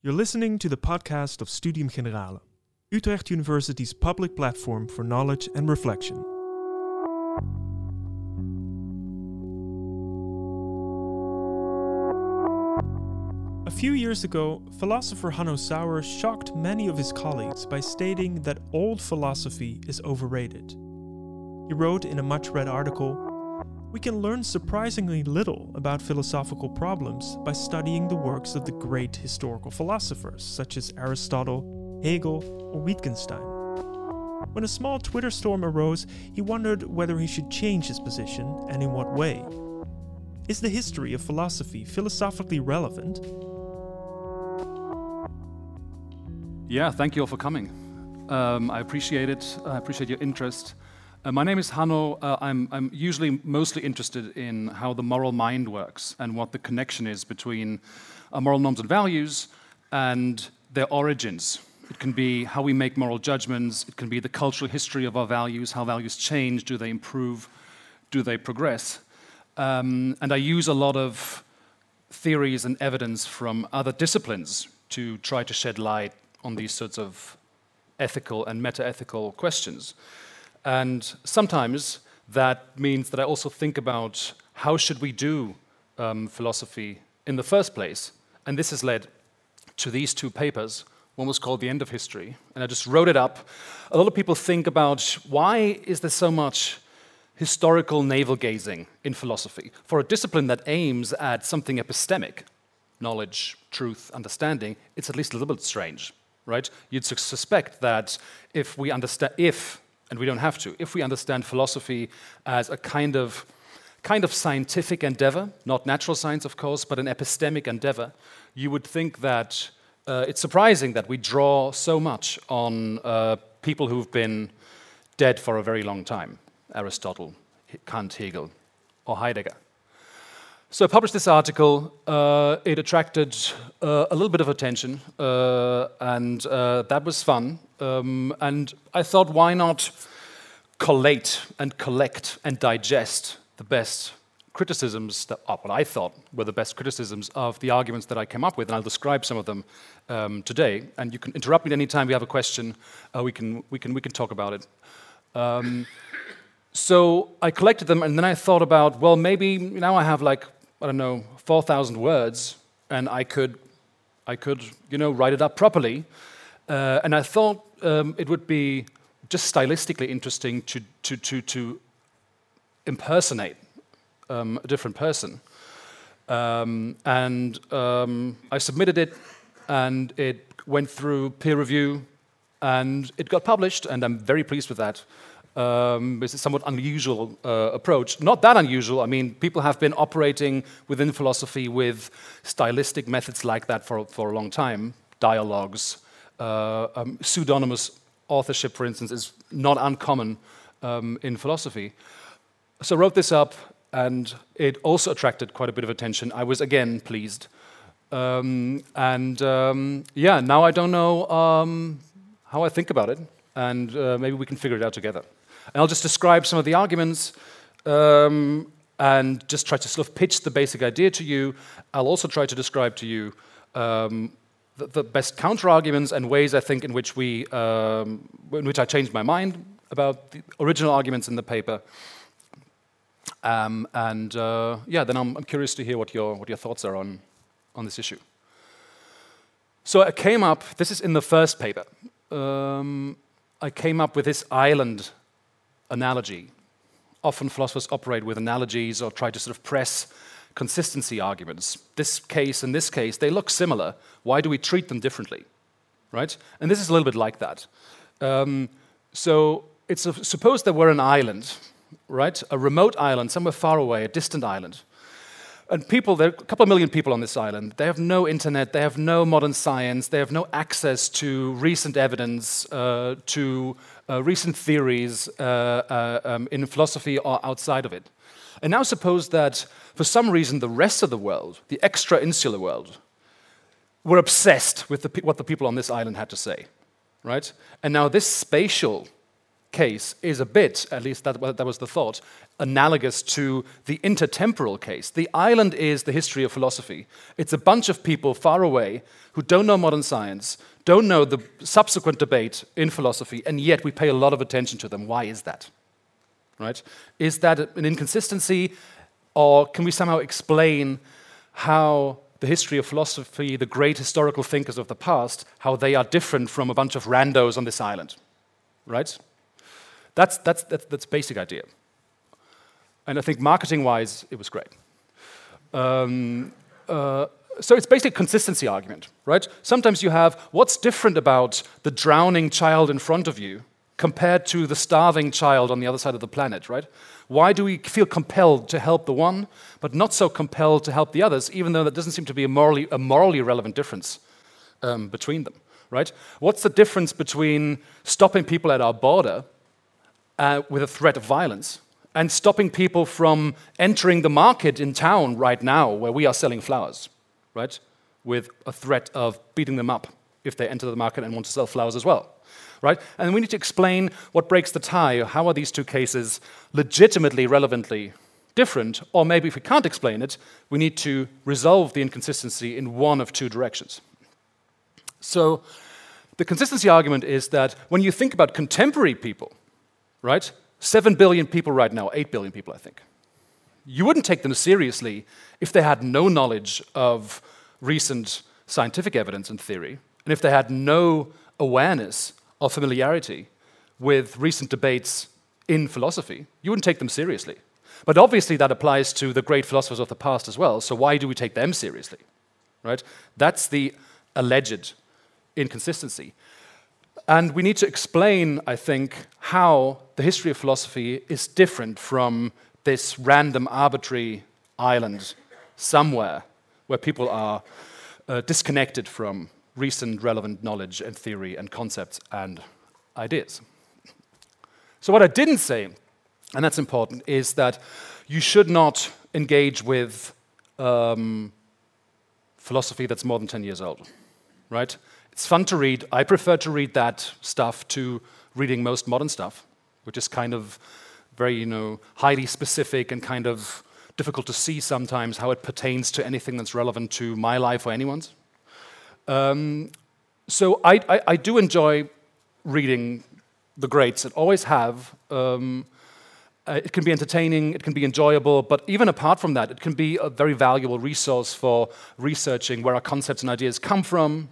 You're listening to the podcast of Studium Generale, Utrecht University's public platform for knowledge and reflection. A few years ago, philosopher Hanno Sauer shocked many of his colleagues by stating that old philosophy is overrated. He wrote in a much read article We can learn surprisingly little about philosophical problems by studying the works of the great historical philosophers such as Aristotle, Hegel, or Wittgenstein. When a small Twitter storm arose, he wondered whether he should change his position and in what way. Is the history of philosophy philosophically relevant? Yeah, thank you all for coming. Um, I appreciate it. I appreciate your interest. Uh, my name is Hanno. Uh, I'm, I'm, usually mostly interested in how the moral mind works and what the connection is between uh, moral norms and values and their origins. It can be how we make moral judgments, it can be the cultural history of our values, how values change, do they improve, do they progress. Um, and I use a lot of theories and evidence from other disciplines to try to shed light on these sorts of ethical and meta-ethical questions. And sometimes that means that I also think about how should we do um, philosophy in the first place. And this has led to these two papers. One was called The End of History, and I just wrote it up. A lot of people think about why is there so much historical navel gazing in philosophy for a discipline that aims at something epistemic, knowledge, truth, understanding. It's at least a little bit strange right? You'd suspect that if we understand, if, and we don't have to, if we understand philosophy as a kind of kind of scientific endeavor, not natural science, of course, but an epistemic endeavor, you would think that uh, it's surprising that we draw so much on uh, people who've been dead for a very long time Aristotle, Kant, Hegel, or Heidegger. So I published this article. Uh, it attracted uh, a little bit of attention, uh, and uh, that was fun. Um, and I thought, why not collate and collect and digest the best criticisms that, oh, what I thought were the best criticisms of the arguments that I came up with, and I'll describe some of them um, today. And you can interrupt me anytime you have a question. Uh, we can we can we can talk about it. Um, so I collected them, and then I thought about, well, maybe now I have like I don't know, 4,000 words, and I could, I could, you know, write it up properly. Uh, and I thought um, it would be just stylistically interesting to, to, to, to impersonate um, a different person. Um, and um, I submitted it, and it went through peer review, and it got published, and I'm very pleased with that. Um, it's a somewhat unusual uh, approach. Not that unusual. I mean, people have been operating within philosophy with stylistic methods like that for, for a long time. Dialogues, uh, um, pseudonymous authorship, for instance, is not uncommon um, in philosophy. So I wrote this up, and it also attracted quite a bit of attention. I was again pleased. Um, and um, yeah, now I don't know um, how I think about it, and uh, maybe we can figure it out together. And I'll just describe some of the arguments um, and just try to sort of pitch the basic idea to you. I'll also try to describe to you um, the, the, best counter arguments and ways I think in which we, um, in which I changed my mind about the original arguments in the paper. Um, and uh, yeah, then I'm, I'm, curious to hear what your, what your thoughts are on, on this issue. So I came up, this is in the first paper. Um, I came up with this island analogy. Often philosophers operate with analogies or try to sort of press consistency arguments. This case and this case, they look similar. Why do we treat them differently? Right? And this is a little bit like that. Um, so it's a, suppose there were an island, right? A remote island, somewhere far away, a distant island. And people, there are a couple of million people on this island. They have no internet, they have no modern science, they have no access to recent evidence, uh, to uh, recent theories uh, uh, um, in philosophy or outside of it. And now suppose that for some reason the rest of the world, the extra insular world, were obsessed with the what the people on this island had to say, right? And now this spatial case is a bit, at least that, that was the thought, analogous to the intertemporal case. The island is the history of philosophy. It's a bunch of people far away who don't know modern science, don't know the subsequent debate in philosophy, and yet we pay a lot of attention to them. Why is that? Right? Is that an inconsistency, or can we somehow explain how the history of philosophy, the great historical thinkers of the past, how they are different from a bunch of randos on this island? Right? That's, that's, that's, that's basic idea. And I think marketing wise, it was great. Um, uh, so it's basically a consistency argument, right? Sometimes you have what's different about the drowning child in front of you compared to the starving child on the other side of the planet, right? Why do we feel compelled to help the one, but not so compelled to help the others, even though that doesn't seem to be a morally, a morally relevant difference um, between them, right? What's the difference between stopping people at our border uh, with a threat of violence and stopping people from entering the market in town right now where we are selling flowers? right? With a threat of beating them up if they enter the market and want to sell flowers as well, right? And we need to explain what breaks the tie. How are these two cases legitimately, relevantly different? Or maybe if we can't explain it, we need to resolve the inconsistency in one of two directions. So, the consistency argument is that when you think about contemporary people, right? Seven billion people right now, eight billion people, I think. You wouldn't take them seriously if they had no knowledge of recent scientific evidence and theory, and if they had no awareness or familiarity with recent debates in philosophy, you wouldn't take them seriously. But obviously, that applies to the great philosophers of the past as well, so why do we take them seriously? Right? That's the alleged inconsistency. And we need to explain, I think, how the history of philosophy is different from this random, arbitrary island somewhere where people are uh, disconnected from recent relevant knowledge and theory and concepts and ideas. So, what I didn't say, and that's important, is that you should not engage with um, philosophy that's more than 10 years old, right? It's fun to read. I prefer to read that stuff to reading most modern stuff, which is kind of very, you know, highly specific and kind of difficult to see sometimes how it pertains to anything that's relevant to my life or anyone's. Um, so I, I, I, do enjoy reading the greats and always have. Um, uh, it can be entertaining, it can be enjoyable, but even apart from that, it can be a very valuable resource for researching where our concepts and ideas come from,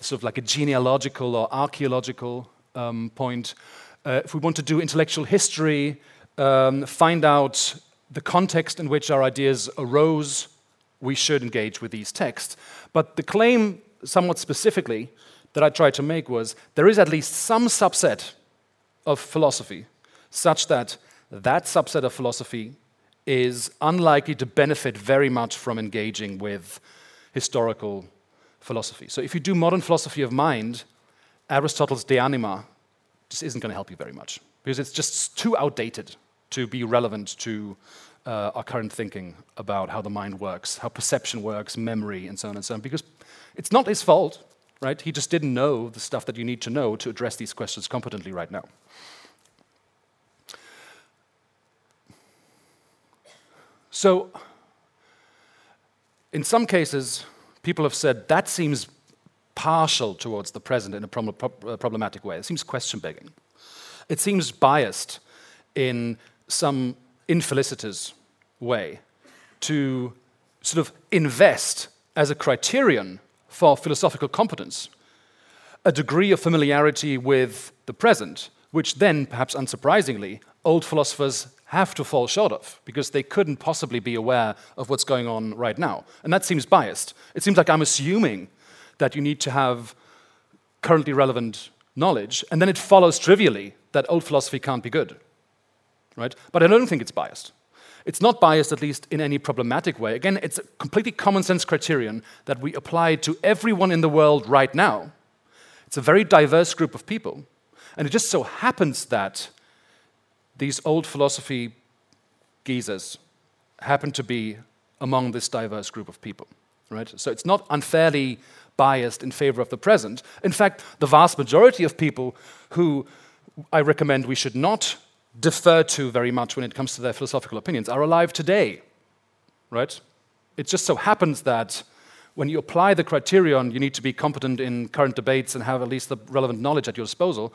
sort of like a genealogical or archaeological um, point. Uh, if we want to do intellectual history, um, find out the context in which our ideas arose, we should engage with these texts. But the claim, somewhat specifically, that I tried to make was there is at least some subset of philosophy such that that subset of philosophy is unlikely to benefit very much from engaging with historical philosophy. So if you do modern philosophy of mind, Aristotle's De Anima just isn't going to help you very much because it's just too outdated to be relevant to uh, our current thinking about how the mind works, how perception works, memory, and so on and so on. Because it's not his fault, right? He just didn't know the stuff that you need to know to address these questions competently right now. So, in some cases, people have said that seems partial towards the present in a uh, problematic way. It seems question begging. It seems biased in some infelicitous way to sort of invest as a criterion for philosophical competence a degree of familiarity with the present, which then, perhaps unsurprisingly, old philosophers have to fall short of because they couldn't possibly be aware of what's going on right now. And that seems biased. It seems like I'm assuming that you need to have currently relevant knowledge, and then it follows trivially that old philosophy can't be good right? But I don't think it's biased. It's not biased, at least in any problematic way. Again, it's a completely common sense criterion that we apply to everyone in the world right now. It's a very diverse group of people. And it just so happens that these old philosophy geezers happen to be among this diverse group of people. Right? So it's not unfairly biased in favor of the present. In fact, the vast majority of people who I recommend we should not defer to very much when it comes to their philosophical opinions are alive today, right? It just so happens that when you apply the criterion, you need to be competent in current debates and have at least the relevant knowledge at your disposal.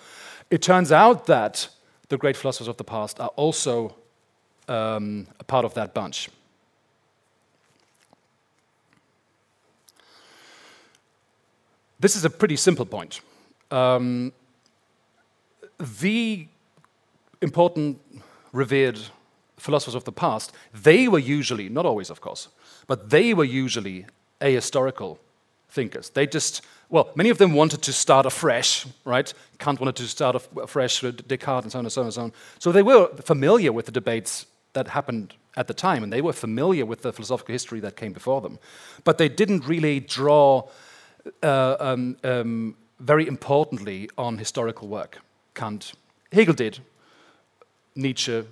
It turns out that the great philosophers of the past are also um, a part of that bunch. This is a pretty simple point. Um, the important, revered philosophers of the past, they were usually, not always of course, but they were usually ahistorical thinkers. They just, well, many of them wanted to start afresh, right? Kant wanted to start afresh, Descartes, and so on and so on and so on. So they were familiar with the debates that happened at the time, and they were familiar with the philosophical history that came before them. But they didn't really draw uh, um, um, very importantly on historical work. Kant, Hegel did, Nietzsche,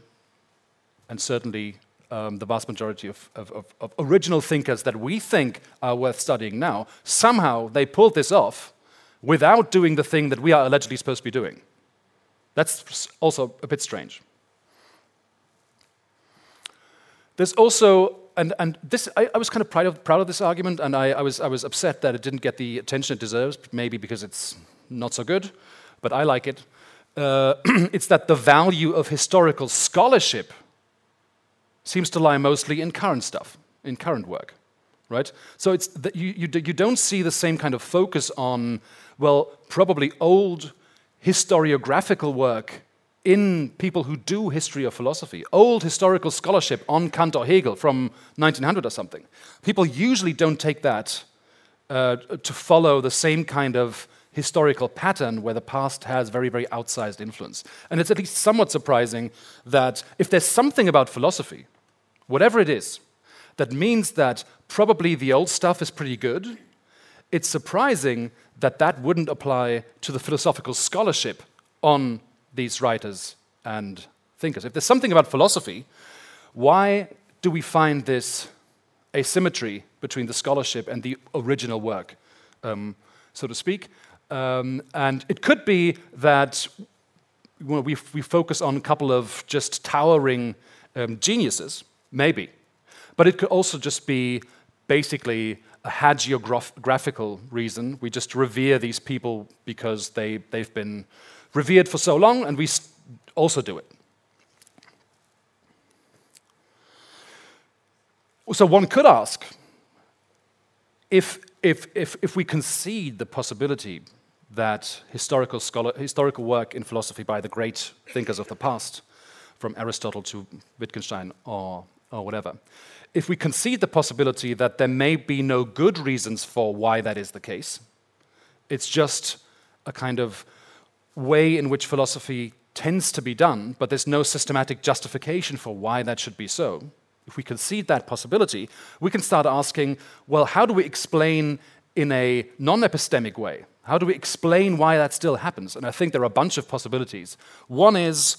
and certainly um, the vast majority of, of, of, of, original thinkers that we think are worth studying now, somehow they pulled this off without doing the thing that we are allegedly supposed to be doing. That's also a bit strange. There's also, and, and this, I, I was kind of proud of, proud of this argument, and I, I, was, I was upset that it didn't get the attention it deserves, maybe because it's not so good, but I like it. Uh, it's that the value of historical scholarship seems to lie mostly in current stuff, in current work, right? So it's you, you, you don't see the same kind of focus on, well, probably old historiographical work in people who do history of philosophy, old historical scholarship on Kant or Hegel from 1900 or something. People usually don't take that uh, to follow the same kind of historical pattern where the past has very, very outsized influence. And it's at least somewhat surprising that if there's something about philosophy, whatever it is, that means that probably the old stuff is pretty good, it's surprising that that wouldn't apply to the philosophical scholarship on these writers and thinkers. If there's something about philosophy, why do we find this asymmetry between the scholarship and the original work, um, so to speak? Um, and it could be that we, we focus on a couple of just towering um, geniuses, maybe. But it could also just be basically a hagiographical reason. We just revere these people because they, they've been revered for so long, and we also do it. So one could ask if, if, if, if we concede the possibility that historical, scholar, historical work in philosophy by the great thinkers of the past, from Aristotle to Wittgenstein or, or whatever, if we concede the possibility that there may be no good reasons for why that is the case, it's just a kind of way in which philosophy tends to be done, but there's no systematic justification for why that should be so. If we concede that possibility, we can start asking well, how do we explain in a non epistemic way? How do we explain why that still happens? And I think there are a bunch of possibilities. One is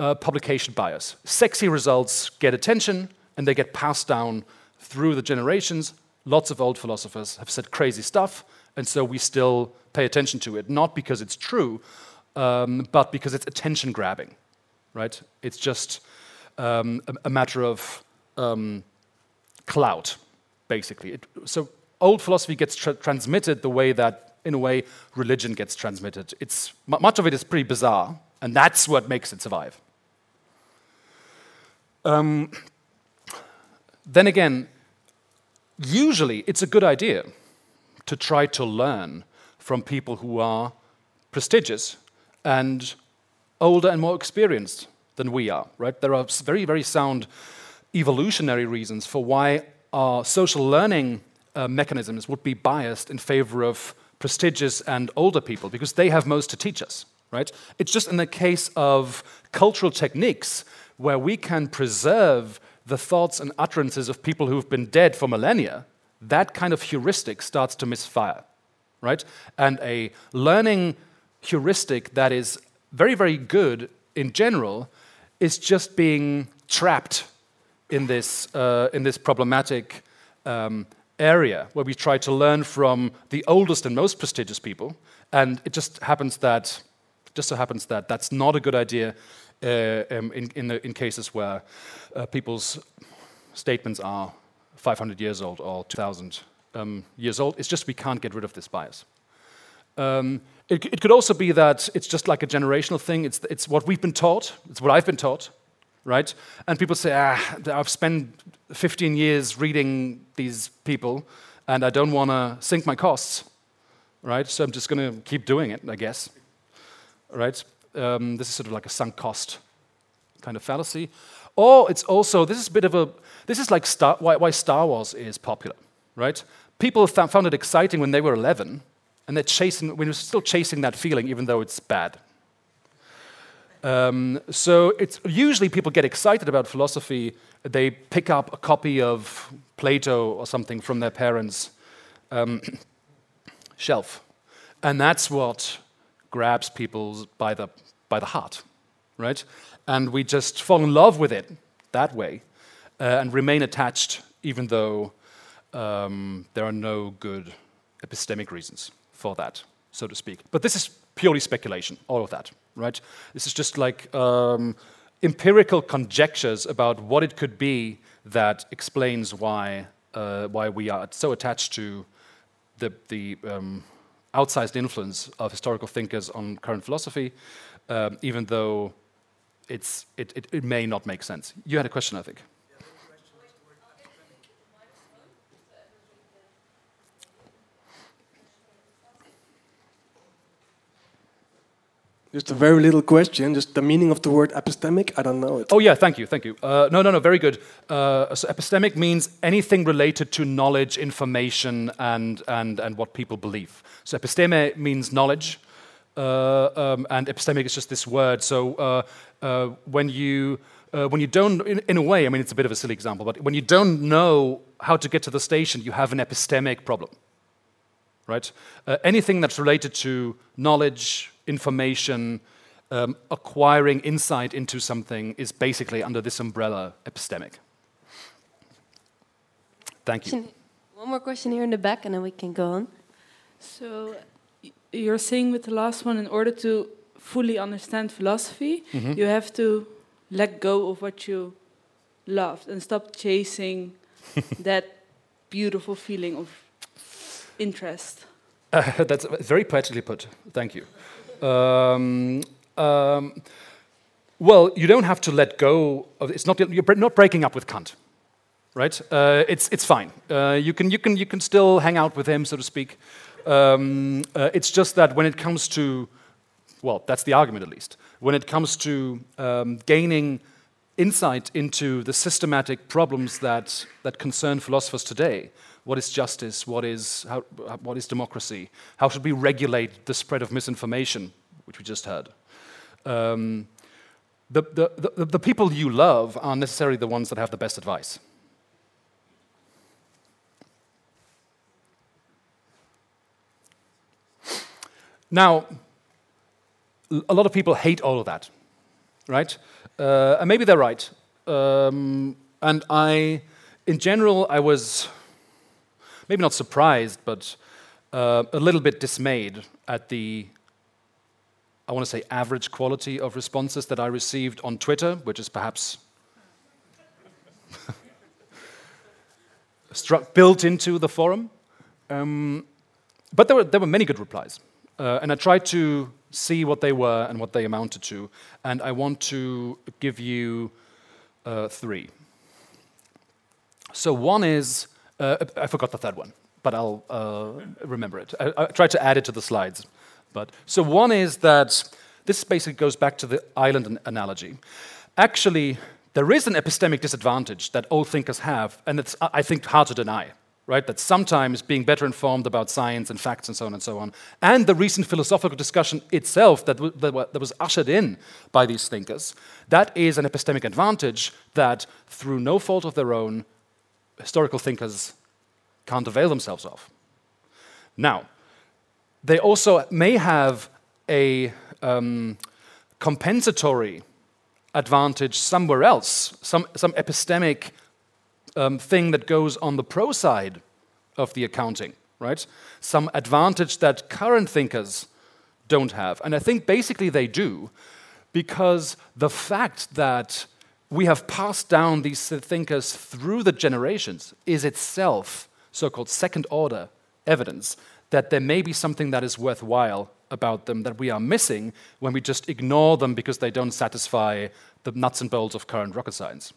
uh, publication bias. Sexy results get attention and they get passed down through the generations. Lots of old philosophers have said crazy stuff, and so we still pay attention to it, not because it's true, um, but because it's attention grabbing, right? It's just um, a, a, matter of um, clout, basically. It, so old philosophy gets tra transmitted the way that, in a way, religion gets transmitted. It's, much of it is pretty bizarre, and that's what makes it survive. Um, then again, usually it's a good idea to try to learn from people who are prestigious and older and more experienced than we are, right? There are very, very sound evolutionary reasons for why our social learning uh, mechanisms would be biased in favor of prestigious and older people because they have most to teach us, right? It's just in the case of cultural techniques where we can preserve the thoughts and utterances of people who've been dead for millennia, that kind of heuristic starts to misfire, right? And a learning heuristic that is very, very good in general is just being trapped in this, uh, in this problematic um, area where we try to learn from the oldest and most prestigious people. And it just happens that Just so happens that that's not a good idea um, in, in, in, cases where uh, people's statements are 500 years old or 2,000 um, years old. It's just we can't get rid of this bias. Um, it, it, could also be that it's just like a generational thing. It's, it's what we've been taught. It's what I've been taught, right? And people say, ah, I've spent 15 years reading these people, and I don't want to sink my costs, right? So I'm just going to keep doing it, I guess, right? Um, this is sort of like a sunk cost kind of fallacy. Or it's also, this is a bit of a, this is like Star, why, why Star Wars is popular, right? People found it exciting when they were 11, and they're chasing, we're still chasing that feeling, even though it's bad. Um, so it's usually people get excited about philosophy. They pick up a copy of Plato or something from their parents' um, shelf, and that's what grabs people by the by the heart, right? And we just fall in love with it that way, uh, and remain attached, even though um, there are no good epistemic reasons for that, so to speak. But this is purely speculation, all of that, right? This is just like um, empirical conjectures about what it could be that explains why, uh, why we are so attached to the, the um, outsized influence of historical thinkers on current philosophy, um, even though it, it, it may not make sense. You had a question, I think. Just a very little question, just the meaning of the word epistemic, I don't know it. Oh, yeah, thank you, thank you. Uh, no, no, no, very good. Uh, so epistemic means anything related to knowledge, information, and, and, and what people believe. So episteme means knowledge, uh, um, and epistemic is just this word. So uh, uh, when you uh, when you don't, in, in, a way, I mean, it's a bit of a silly example, but when you don't know how to get to the station, you have an epistemic problem, right? anything that's related to knowledge, information, um, acquiring insight into something is basically under this umbrella epistemic. Thank you. One more question here in the back, and then we can go on. So, you're saying with the last one, in order to fully understand philosophy, mm -hmm. you have to let go of what you loved and stop chasing that beautiful feeling of interest. Uh, that's very poetically put. Thank you. Um, um, well, you don't have to let go of it's not you're not breaking up with Kant, right? Uh, it's it's fine. Uh, you can you can you can still hang out with him, so to speak. Um, uh, it's just that when it comes to, well, that's the argument at least. When it comes to um, gaining insight into the systematic problems that that concern philosophers today, what is justice? What is, how, what is democracy? How should we regulate the spread of misinformation, which we just heard? Um, the, the, the, the people you love aren't necessarily the ones that have the best advice. Now, a lot of people hate all of that, right? Uh, and maybe they're right. Um, and I, in general, I was maybe not surprised, but uh, a little bit dismayed at the, I want to say, average quality of responses that I received on Twitter, which is perhaps struck, built into the forum. Um, but there were, there were many good replies. Uh, and I tried to see what they were and what they amounted to. And I want to give you uh, three. So, one is uh, I forgot the third one, but I'll uh, remember it. I, I tried to add it to the slides. But so one is that this basically goes back to the island analogy. Actually, there is an epistemic disadvantage that old thinkers have, and it's I think hard to deny. Right, that sometimes being better informed about science and facts and so on and so on, and the recent philosophical discussion itself that, that was ushered in by these thinkers, that is an epistemic advantage that, through no fault of their own, historical thinkers can't avail themselves of. Now, they also may have a um, compensatory advantage somewhere else, some, some epistemic um, thing that goes on the pro side of the accounting, right? Some advantage that current thinkers don't have. And I think basically they do because the fact that we have passed down these thinkers through the generations is itself so called second order evidence that there may be something that is worthwhile about them that we are missing when we just ignore them because they don't satisfy the nuts and bolts of current rocket science.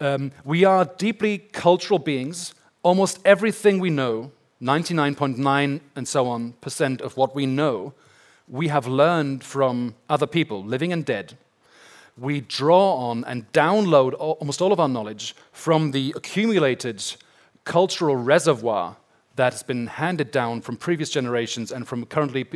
Um, we are deeply cultural beings. Almost everything we know, 99.9 and so on percent of what we know, we have learned from other people, living and dead. We draw on and download almost all of our knowledge from the accumulated cultural reservoir that has been handed down from previous generations and from currently,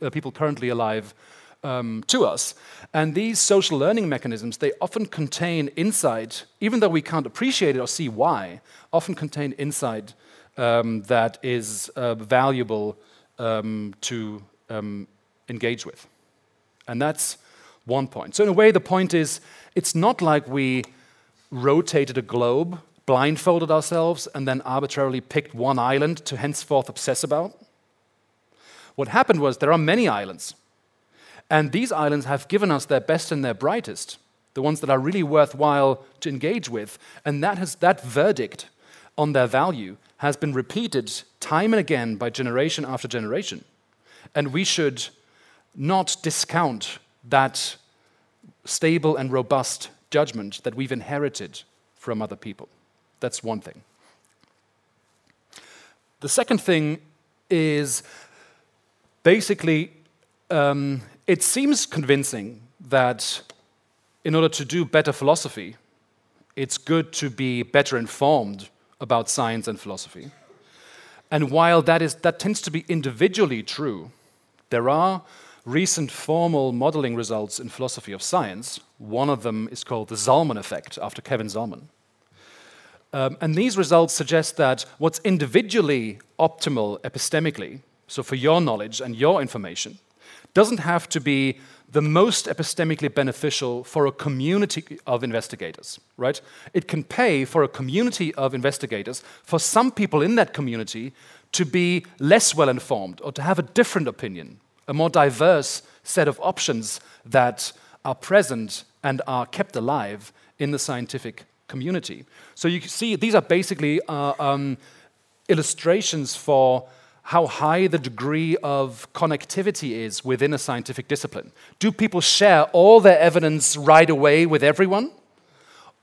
uh, people currently alive um, to us. And these social learning mechanisms, they often contain insight, even though we can't appreciate it or see why, often contain insight um, that is uh, valuable um, to um, engage with. And that's one point. So, in a way, the point is it's not like we rotated a globe blindfolded ourselves, and then arbitrarily picked one island to henceforth obsess about? What happened was there are many islands, and these islands have given us their best and their brightest, the ones that are really worthwhile to engage with, and that, has, that verdict on their value has been repeated time and again by generation after generation. And we should not discount that stable and robust judgment that we've inherited from other people. That's one thing. The second thing is basically, um, it seems convincing that in order to do better philosophy, it's good to be better informed about science and philosophy. And while that, is, that tends to be individually true, there are recent formal modeling results in philosophy of science. One of them is called the Zollman effect, after Kevin Zollman. Um, and these results suggest that what's individually optimal epistemically, so for your knowledge and your information, doesn't have to be the most epistemically beneficial for a community of investigators, right? It can pay for a community of investigators, for some people in that community to be less well informed or to have a different opinion, a more diverse set of options that are present and are kept alive in the scientific community. So you can see, these are basically uh, um, illustrations for how high the degree of connectivity is within a scientific discipline. Do people share all their evidence right away with everyone?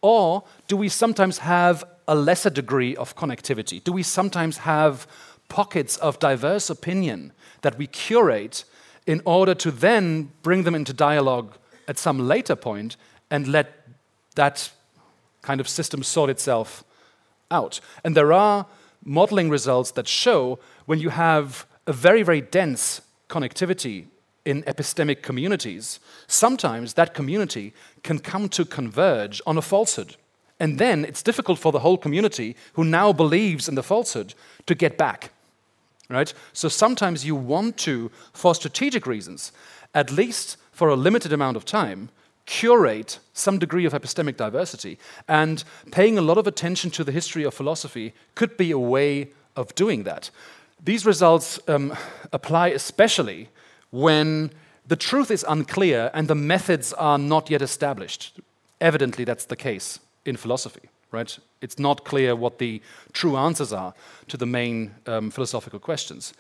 Or do we sometimes have a lesser degree of connectivity? Do we sometimes have pockets of diverse opinion that we curate in order to then bring them into dialogue at some later point and let that kind of system sort itself out. And there are modeling results that show when you have a very, very dense connectivity in epistemic communities, sometimes that community can come to converge on a falsehood. And then it's difficult for the whole community who now believes in the falsehood to get back. Right? So sometimes you want to, for strategic reasons, at least for a limited amount of time, curate some degree of epistemic diversity. And paying a lot of attention to the history of philosophy could be a way of doing that. These results um, apply especially when the truth is unclear and the methods are not yet established. Evidently, that's the case in philosophy, right? It's not clear what the true answers are to the main um, philosophical questions.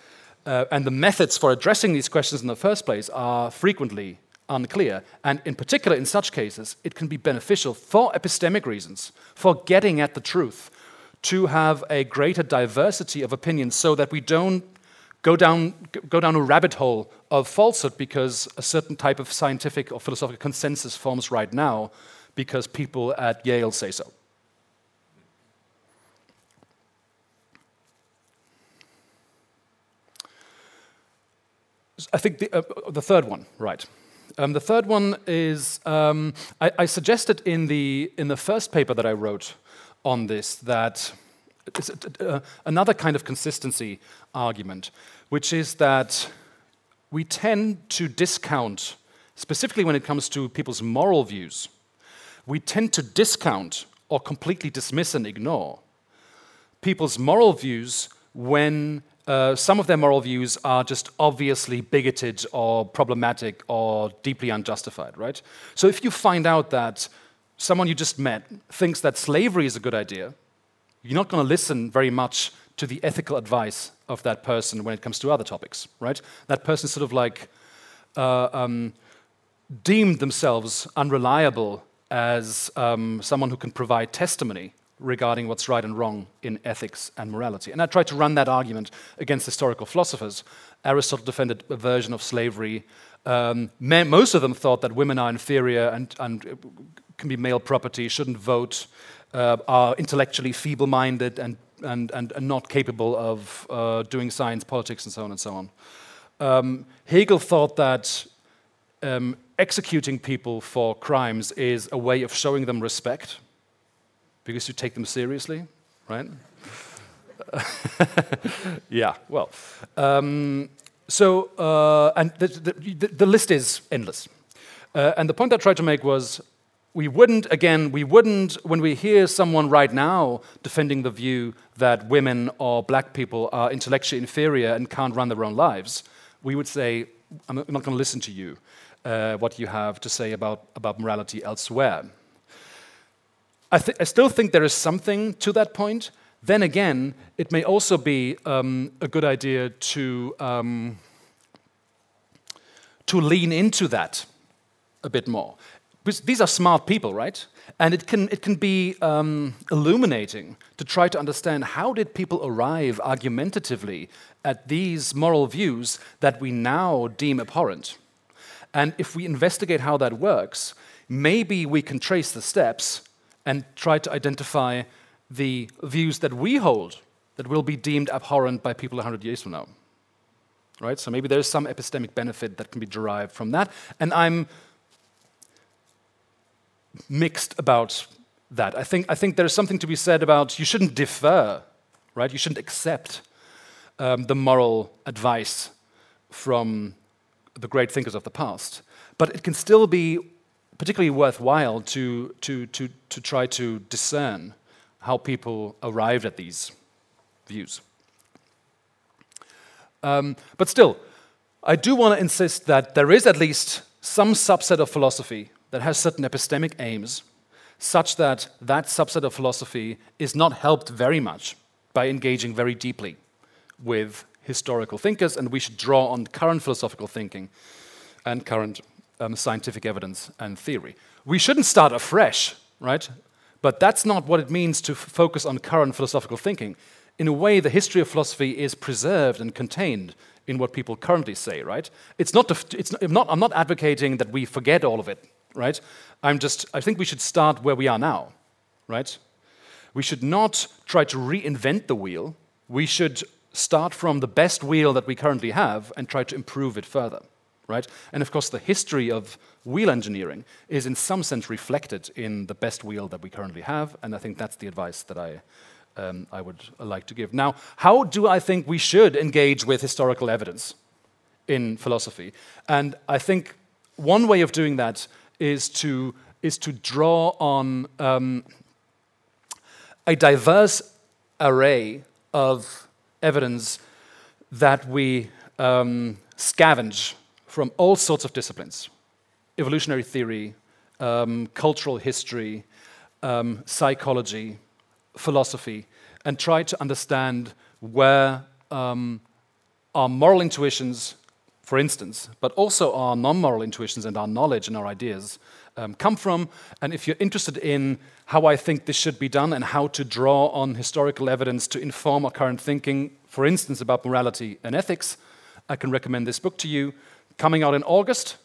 Uh, and the methods for addressing these questions in the first place are frequently unclear. And in particular, in such cases, it can be beneficial for epistemic reasons, for getting at the truth, to have a greater diversity of opinions so that we don't go down, go down a rabbit hole of falsehood because a certain type of scientific or philosophical consensus forms right now because people at Yale say so. I think the, uh, the third one, right. Um, the third one is um, I, I, suggested in the, in the first paper that I wrote on this that it's uh, another kind of consistency argument, which is that we tend to discount, specifically when it comes to people's moral views, we tend to discount or completely dismiss and ignore people's moral views when uh, some of their moral views are just obviously bigoted or problematic or deeply unjustified, right? So if you find out that someone you just met thinks that slavery is a good idea, you're not going to listen very much to the ethical advice of that person when it comes to other topics, right? That person sort of like uh, um, deemed themselves unreliable as um, someone who can provide testimony regarding what's right and wrong in ethics and morality. And I tried to run that argument against historical philosophers. Aristotle defended a version of slavery. Um, men, most of them thought that women are inferior and, and can be male property, shouldn't vote, uh, are intellectually feeble minded and, and, and, and, not capable of uh, doing science, politics, and so on and so on. Um, Hegel thought that um, executing people for crimes is a way of showing them respect because you take them seriously, right? yeah, well. Um, so, uh, and the, the, the, list is endless. Uh, and the point I tried to make was we wouldn't, again, we wouldn't, when we hear someone right now defending the view that women or black people are intellectually inferior and can't run their own lives, we would say, I'm not going to listen to you, uh, what you have to say about, about morality elsewhere. I, th- I, still think there is something to that point. Then again, it may also be um, a good idea to, um, to lean into that a bit more. Because these are smart people, right? And it can, it can be um, illuminating to try to understand how did people arrive argumentatively at these moral views that we now deem abhorrent. And if we investigate how that works, maybe we can trace the steps and try to identify the views that we hold that will be deemed abhorrent by people 100 years from now. Right? So maybe there's some epistemic benefit that can be derived from that. And I'm mixed about that. I think, I think there's something to be said about you shouldn't defer, right? You shouldn't accept um, the moral advice from the great thinkers of the past. But it can still be particularly worthwhile to, to, to, to try to discern how people arrived at these views. Um, but still, I do want to insist that there is at least some subset of philosophy that has certain epistemic aims, such that that subset of philosophy is not helped very much by engaging very deeply with historical thinkers, and we should draw on current philosophical thinking and current um, scientific evidence and theory. We shouldn't start afresh, right? But that's not what it means to focus on current philosophical thinking. In a way, the history of philosophy is preserved and contained in what people currently say, right? It's not, it's not, I'm not advocating that we forget all of it, right? I'm just, I think we should start where we are now, right? We should not try to reinvent the wheel. We should start from the best wheel that we currently have and try to improve it further right? And of course, the history of wheel engineering is in some sense reflected in the best wheel that we currently have, and I think that's the advice that I, um, I would like to give. Now, how do I think we should engage with historical evidence in philosophy? And I think one way of doing that is to, is to draw on um, a diverse array of evidence that we um, scavenge from all sorts of disciplines evolutionary theory, um, cultural history, um, psychology, philosophy, and try to understand where um, our moral intuitions, for instance, but also our non moral intuitions and our knowledge and our ideas um, come from. And if you're interested in how I think this should be done and how to draw on historical evidence to inform our current thinking, for instance, about morality and ethics, I can recommend this book to you coming out in August.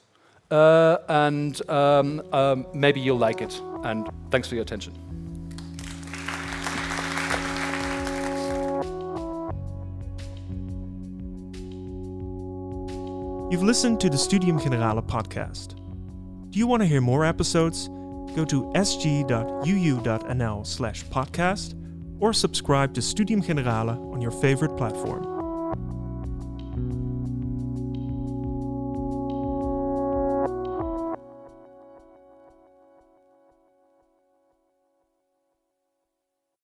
Uh, and um, um, maybe you'll like it. And thanks for your attention. You've listened to the Studium Generale podcast. Do you want to hear more episodes? Go to sg.uu.nl slash podcast or subscribe to Studium Generale on your favorite platform.